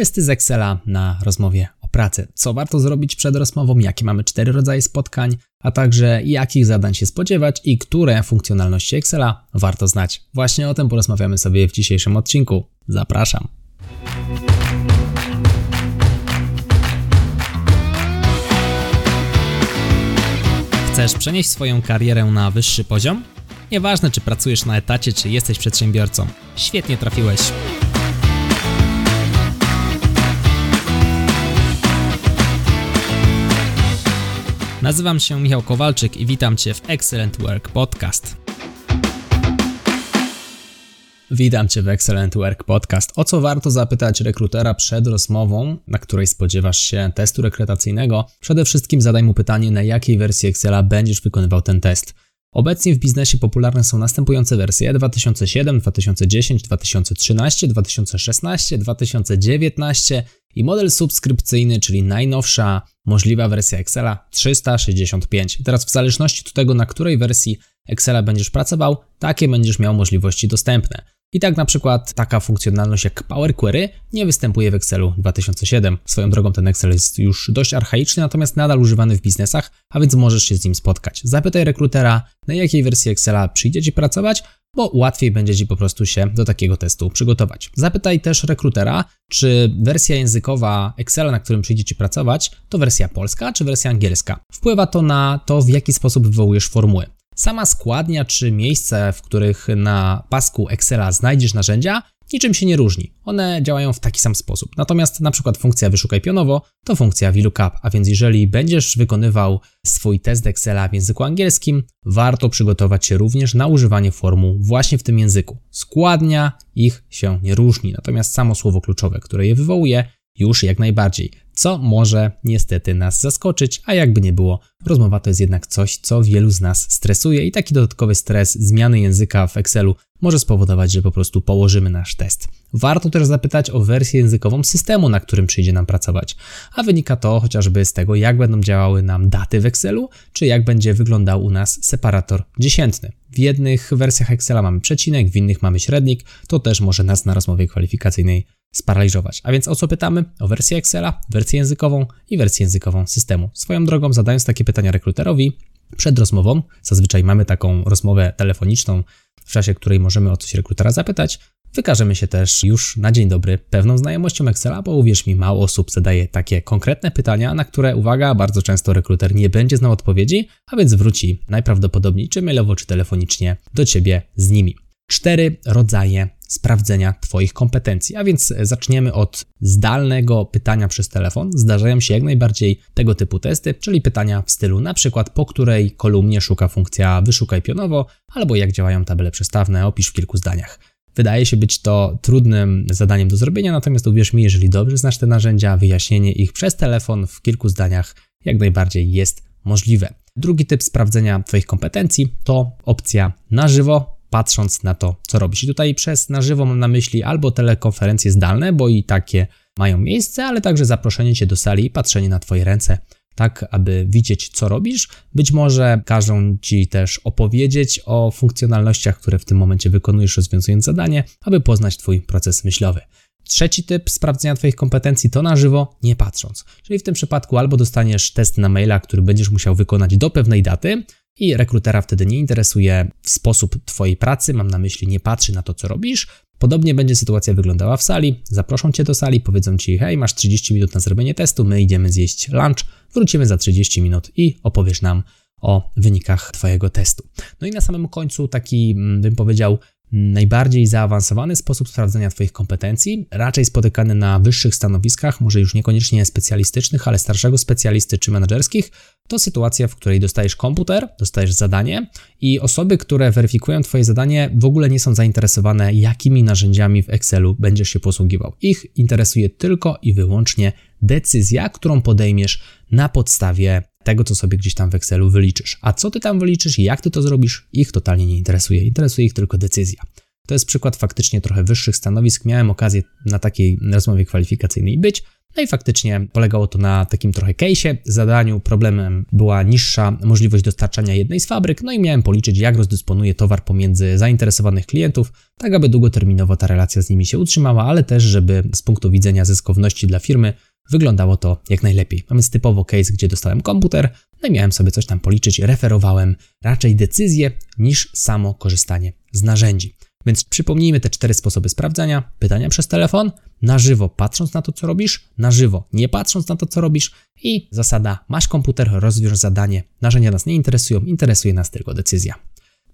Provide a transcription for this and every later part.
testy z Excela na rozmowie o pracy. Co warto zrobić przed rozmową, jakie mamy cztery rodzaje spotkań, a także jakich zadań się spodziewać i które funkcjonalności Excela warto znać. Właśnie o tym porozmawiamy sobie w dzisiejszym odcinku. Zapraszam. Chcesz przenieść swoją karierę na wyższy poziom? Nieważne, czy pracujesz na etacie, czy jesteś przedsiębiorcą. Świetnie trafiłeś. Nazywam się Michał Kowalczyk i witam Cię w Excellent Work Podcast. Witam Cię w Excellent Work Podcast. O co warto zapytać rekrutera przed rozmową, na której spodziewasz się testu rekrutacyjnego? Przede wszystkim zadaj mu pytanie, na jakiej wersji Excela będziesz wykonywał ten test. Obecnie w biznesie popularne są następujące wersje 2007, 2010, 2013, 2016, 2019 i model subskrypcyjny, czyli najnowsza możliwa wersja Excela 365. teraz w zależności od tego, na której wersji Excela będziesz pracował, takie będziesz miał możliwości dostępne. I tak na przykład taka funkcjonalność jak Power Query nie występuje w Excelu 2007. Swoją drogą ten Excel jest już dość archaiczny, natomiast nadal używany w biznesach, a więc możesz się z nim spotkać. Zapytaj rekrutera, na jakiej wersji Excela przyjdzie Ci pracować, bo łatwiej będzie Ci po prostu się do takiego testu przygotować. Zapytaj też rekrutera, czy wersja językowa Excela, na którym przyjdzie Ci pracować, to wersja polska czy wersja angielska. Wpływa to na to, w jaki sposób wywołujesz formuły. Sama składnia czy miejsce, w których na pasku Excela znajdziesz narzędzia, niczym się nie różni. One działają w taki sam sposób. Natomiast na przykład funkcja wyszukaj pionowo to funkcja VLOOKUP, a więc jeżeli będziesz wykonywał swój test Excela w języku angielskim, warto przygotować się również na używanie formuł właśnie w tym języku. Składnia ich się nie różni, natomiast samo słowo kluczowe, które je wywołuje, już jak najbardziej co może niestety nas zaskoczyć, a jakby nie było, rozmowa to jest jednak coś, co wielu z nas stresuje i taki dodatkowy stres zmiany języka w Excelu może spowodować, że po prostu położymy nasz test. Warto też zapytać o wersję językową systemu, na którym przyjdzie nam pracować, a wynika to chociażby z tego, jak będą działały nam daty w Excelu, czy jak będzie wyglądał u nas separator dziesiętny. W jednych wersjach Excela mamy przecinek, w innych mamy średnik, to też może nas na rozmowie kwalifikacyjnej sparaliżować. A więc o co pytamy? O wersję Excela, wersję językową i wersję językową systemu. Swoją drogą, zadając takie pytania rekruterowi przed rozmową, zazwyczaj mamy taką rozmowę telefoniczną, w czasie której możemy o coś rekrutera zapytać, Wykażemy się też już na dzień dobry pewną znajomością Excela, bo uwierz mi, mało osób zadaje takie konkretne pytania, na które, uwaga, bardzo często rekruter nie będzie znał odpowiedzi, a więc wróci najprawdopodobniej czy mailowo, czy telefonicznie do Ciebie z nimi. Cztery rodzaje sprawdzenia Twoich kompetencji. A więc zaczniemy od zdalnego pytania przez telefon. Zdarzają się jak najbardziej tego typu testy, czyli pytania w stylu na przykład po której kolumnie szuka funkcja wyszukaj pionowo, albo jak działają table przestawne, opisz w kilku zdaniach. Wydaje się być to trudnym zadaniem do zrobienia, natomiast uwierz mi, jeżeli dobrze znasz te narzędzia, wyjaśnienie ich przez telefon w kilku zdaniach jak najbardziej jest możliwe. Drugi typ sprawdzenia Twoich kompetencji to opcja na żywo, patrząc na to, co robisz. I tutaj przez na żywo mam na myśli albo telekonferencje zdalne, bo i takie mają miejsce, ale także zaproszenie Cię do sali i patrzenie na Twoje ręce, tak aby widzieć, co robisz. Być może każą Ci też opowiedzieć o funkcjonalnościach, które w tym momencie wykonujesz, rozwiązując zadanie, aby poznać Twój proces myślowy. Trzeci typ sprawdzenia Twoich kompetencji to na żywo, nie patrząc. Czyli w tym przypadku albo dostaniesz test na maila, który będziesz musiał wykonać do pewnej daty, i rekrutera wtedy nie interesuje sposób Twojej pracy, mam na myśli nie patrzy na to, co robisz. Podobnie będzie sytuacja wyglądała w sali. Zaproszą Cię do sali, powiedzą Ci, hej, masz 30 minut na zrobienie testu, my idziemy zjeść lunch, wrócimy za 30 minut i opowiesz nam o wynikach Twojego testu. No i na samym końcu taki, mm, bym powiedział, najbardziej zaawansowany sposób sprawdzenia Twoich kompetencji, raczej spotykany na wyższych stanowiskach, może już niekoniecznie specjalistycznych, ale starszego specjalisty czy menedżerskich, to sytuacja, w której dostajesz komputer, dostajesz zadanie i osoby, które weryfikują Twoje zadanie, w ogóle nie są zainteresowane, jakimi narzędziami w Excelu będziesz się posługiwał. Ich interesuje tylko i wyłącznie decyzja, którą podejmiesz na podstawie tego, co sobie gdzieś tam w Excelu wyliczysz. A co ty tam wyliczysz i jak ty to zrobisz, ich totalnie nie interesuje. Interesuje ich tylko decyzja. To jest przykład faktycznie trochę wyższych stanowisk. Miałem okazję na takiej rozmowie kwalifikacyjnej być. No i faktycznie polegało to na takim trochę case'ie, zadaniu. Problemem była niższa możliwość dostarczania jednej z fabryk, no i miałem policzyć, jak rozdysponuję towar pomiędzy zainteresowanych klientów, tak aby długoterminowo ta relacja z nimi się utrzymała, ale też, żeby z punktu widzenia zyskowności dla firmy wyglądało to jak najlepiej. Mamy typowo case, gdzie dostałem komputer, no i miałem sobie coś tam policzyć, referowałem raczej decyzję niż samo korzystanie z narzędzi. Więc przypomnijmy te cztery sposoby sprawdzania: pytania przez telefon, na żywo patrząc na to, co robisz, na żywo nie patrząc na to, co robisz i zasada: masz komputer, rozwiąż zadanie. Narzędzia nas nie interesują, interesuje nas tylko decyzja.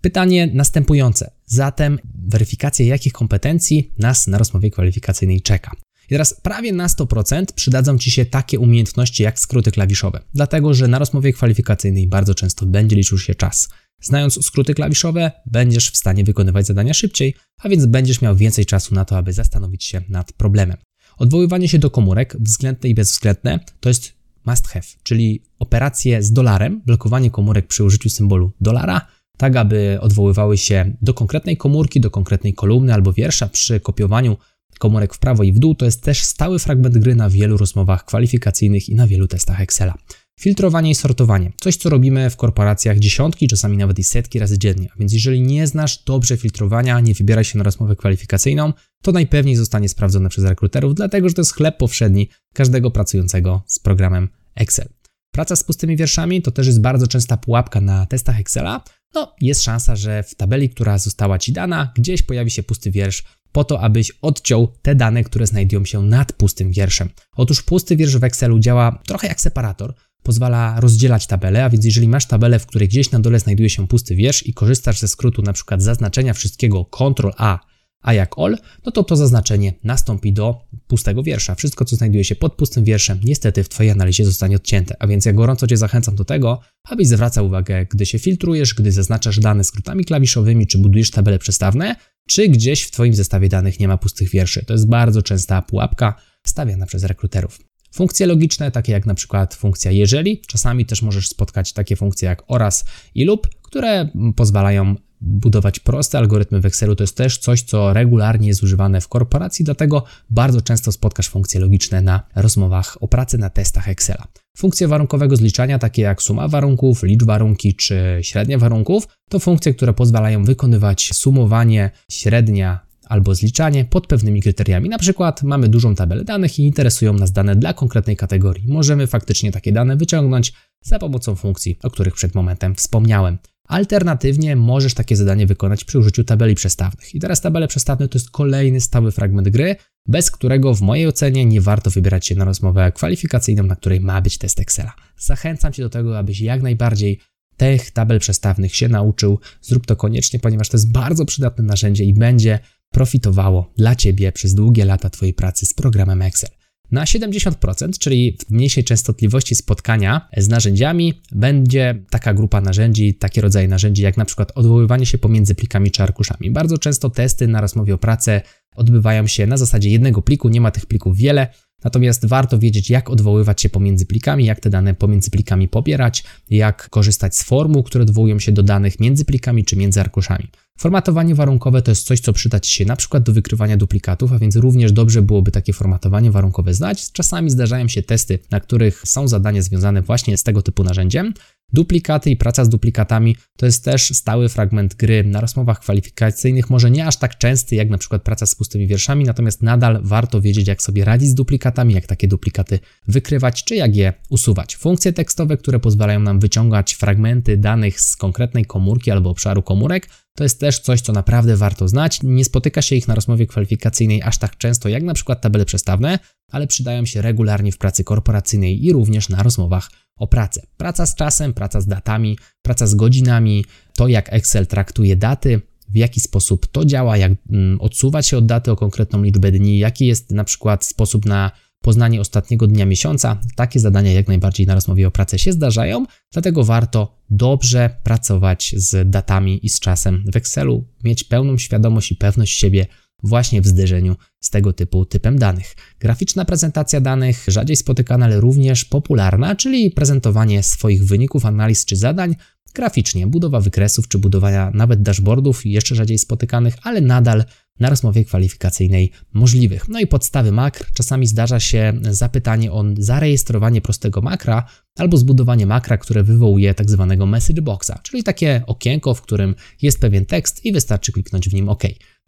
Pytanie następujące. Zatem weryfikacja jakich kompetencji nas na rozmowie kwalifikacyjnej czeka. I teraz prawie na 100% przydadzą Ci się takie umiejętności jak skróty klawiszowe, dlatego że na rozmowie kwalifikacyjnej bardzo często będzie liczył się czas. Znając skróty klawiszowe, będziesz w stanie wykonywać zadania szybciej, a więc będziesz miał więcej czasu na to, aby zastanowić się nad problemem. Odwoływanie się do komórek, względne i bezwzględne, to jest must have, czyli operacje z dolarem, blokowanie komórek przy użyciu symbolu dolara, tak aby odwoływały się do konkretnej komórki, do konkretnej kolumny albo wiersza przy kopiowaniu komórek w prawo i w dół, to jest też stały fragment gry na wielu rozmowach kwalifikacyjnych i na wielu testach Excela. Filtrowanie i sortowanie. Coś, co robimy w korporacjach dziesiątki, czasami nawet i setki razy dziennie. Więc jeżeli nie znasz dobrze filtrowania, nie wybieraj się na rozmowę kwalifikacyjną, to najpewniej zostanie sprawdzone przez rekruterów, dlatego że to jest chleb powszedni każdego pracującego z programem Excel. Praca z pustymi wierszami to też jest bardzo częsta pułapka na testach Excela. No, jest szansa, że w tabeli, która została Ci dana, gdzieś pojawi się pusty wiersz, po to, abyś odciął te dane, które znajdują się nad pustym wierszem. Otóż pusty wiersz w Excelu działa trochę jak separator, pozwala rozdzielać tabelę, a więc jeżeli masz tabelę, w której gdzieś na dole znajduje się pusty wiersz i korzystasz ze skrótu przykład zaznaczenia wszystkiego Ctrl A, a jak all, no to to zaznaczenie nastąpi do pustego wiersza. Wszystko, co znajduje się pod pustym wierszem, niestety w Twojej analizie zostanie odcięte. A więc ja gorąco Cię zachęcam do tego, abyś zwracał uwagę, gdy się filtrujesz, gdy zaznaczasz dane skrótami klawiszowymi, czy budujesz tabele przestawne, czy gdzieś w Twoim zestawie danych nie ma pustych wierszy. To jest bardzo częsta pułapka stawiana przez rekruterów. Funkcje logiczne, takie jak na przykład funkcja jeżeli, czasami też możesz spotkać takie funkcje jak oraz i lub, które pozwalają budować proste algorytmy w Excelu. To jest też coś, co regularnie jest używane w korporacji, dlatego bardzo często spotkasz funkcje logiczne na rozmowach o pracy na testach Excela. Funkcje warunkowego zliczania, takie jak suma warunków, licz warunki czy średnia warunków, to funkcje, które pozwalają wykonywać sumowanie, średnia albo zliczanie pod pewnymi kryteriami. Na przykład mamy dużą tabelę danych i interesują nas dane dla konkretnej kategorii. Możemy faktycznie takie dane wyciągnąć za pomocą funkcji, o których przed momentem wspomniałem. Alternatywnie możesz takie zadanie wykonać przy użyciu tabeli przestawnych. I teraz tabele przestawne to jest kolejny stały fragment gry, bez którego w mojej ocenie nie warto wybierać się na rozmowę kwalifikacyjną, na której ma być test Excela. Zachęcam Cię do tego, abyś jak najbardziej tych tabel przestawnych się nauczył. Zrób to koniecznie, ponieważ to jest bardzo przydatne narzędzie i będzie profitowało dla Ciebie przez długie lata Twojej pracy z programem Excel. Na 70%, czyli w mniejszej częstotliwości spotkania z narzędziami, będzie taka grupa narzędzi, takie rodzaje narzędzi, jak na przykład odwoływanie się pomiędzy plikami czy arkuszami. Bardzo często testy na rozmowie o pracę odbywają się na zasadzie jednego pliku, nie ma tych plików wiele, Natomiast warto wiedzieć, jak odwoływać się pomiędzy plikami, jak te dane pomiędzy plikami pobierać, jak korzystać z formuł, które odwołują się do danych między plikami czy między arkuszami. Formatowanie warunkowe to jest coś, co przyda Ci się na przykład do wykrywania duplikatów, a więc również dobrze byłoby takie formatowanie warunkowe znać. Czasami zdarzają się testy, na których są zadania związane właśnie z tego typu narzędziem. Duplikaty i praca z duplikatami to jest też stały fragment gry na rozmowach kwalifikacyjnych, może nie aż tak częsty jak na przykład praca z pustymi wierszami, natomiast nadal warto wiedzieć, jak sobie radzić z duplikatami, jak takie duplikaty wykrywać, czy jak je usuwać. Funkcje tekstowe, które pozwalają nam wyciągać fragmenty danych z konkretnej komórki albo obszaru komórek, to jest też coś, co naprawdę warto znać. Nie spotyka się ich na rozmowie kwalifikacyjnej aż tak często jak na przykład tabele przestawne, ale przydają się regularnie w pracy korporacyjnej i również na rozmowach o pracę. Praca z czasem, praca z datami, praca z godzinami, to jak Excel traktuje daty, w jaki sposób to działa, jak mm, odsuwać się od daty o konkretną liczbę dni, jaki jest na przykład sposób na poznanie ostatniego dnia miesiąca. Takie zadania jak najbardziej na rozmowie o pracę się zdarzają, dlatego warto dobrze pracować z datami i z czasem w Excelu, mieć pełną świadomość i pewność siebie właśnie w zderzeniu z tego typu typem danych. Graficzna prezentacja danych, rzadziej spotykana, ale również popularna, czyli prezentowanie swoich wyników analiz czy zadań graficznie, budowa wykresów czy budowania nawet dashboardów, jeszcze rzadziej spotykanych, ale nadal na rozmowie kwalifikacyjnej możliwych. No i podstawy makr. Czasami zdarza się zapytanie o zarejestrowanie prostego makra albo zbudowanie makra, które wywołuje tak zwanego message boxa, czyli takie okienko, w którym jest pewien tekst i wystarczy kliknąć w nim OK.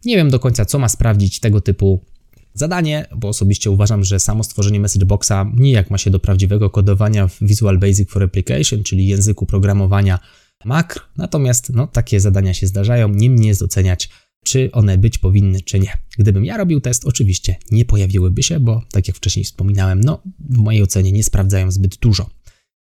Nie wiem do końca, co ma sprawdzić tego typu zadanie, bo osobiście uważam, że samo stworzenie message boxa nijak ma się do prawdziwego kodowania w Visual Basic for Application, czyli języku programowania makr. Natomiast no, takie zadania się zdarzają, nie mnie jest oceniać czy one być powinny, czy nie. Gdybym ja robił test, oczywiście nie pojawiłyby się, bo tak jak wcześniej wspominałem, no w mojej ocenie nie sprawdzają zbyt dużo.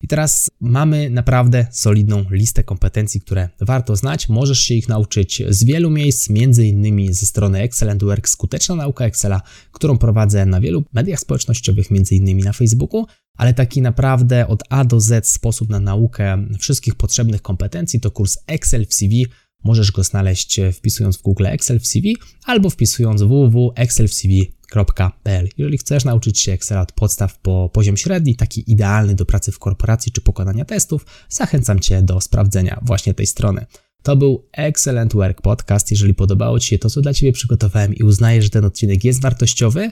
I teraz mamy naprawdę solidną listę kompetencji, które warto znać. Możesz się ich nauczyć z wielu miejsc, między innymi ze strony Excellent Work, skuteczna nauka Excela, którą prowadzę na wielu mediach społecznościowych, między innymi na Facebooku, ale taki naprawdę od A do Z sposób na naukę wszystkich potrzebnych kompetencji to kurs Excel w CV, Możesz go znaleźć e, wpisując w Google Excel w CV albo wpisując www.excelcv.pl. Jeżeli chcesz nauczyć się Excela od podstaw po poziom średni, taki idealny do pracy w korporacji czy pokonania testów, zachęcam Cię do sprawdzenia właśnie tej strony. To był Excellent Work Podcast. Jeżeli podobało Ci się to, co dla Ciebie przygotowałem i uznajesz, że ten odcinek jest wartościowy,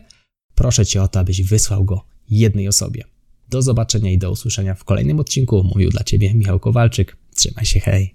proszę Cię o to, abyś wysłał go jednej osobie. Do zobaczenia i do usłyszenia w kolejnym odcinku. Mówił dla Ciebie Michał Kowalczyk. Trzymaj się, hej!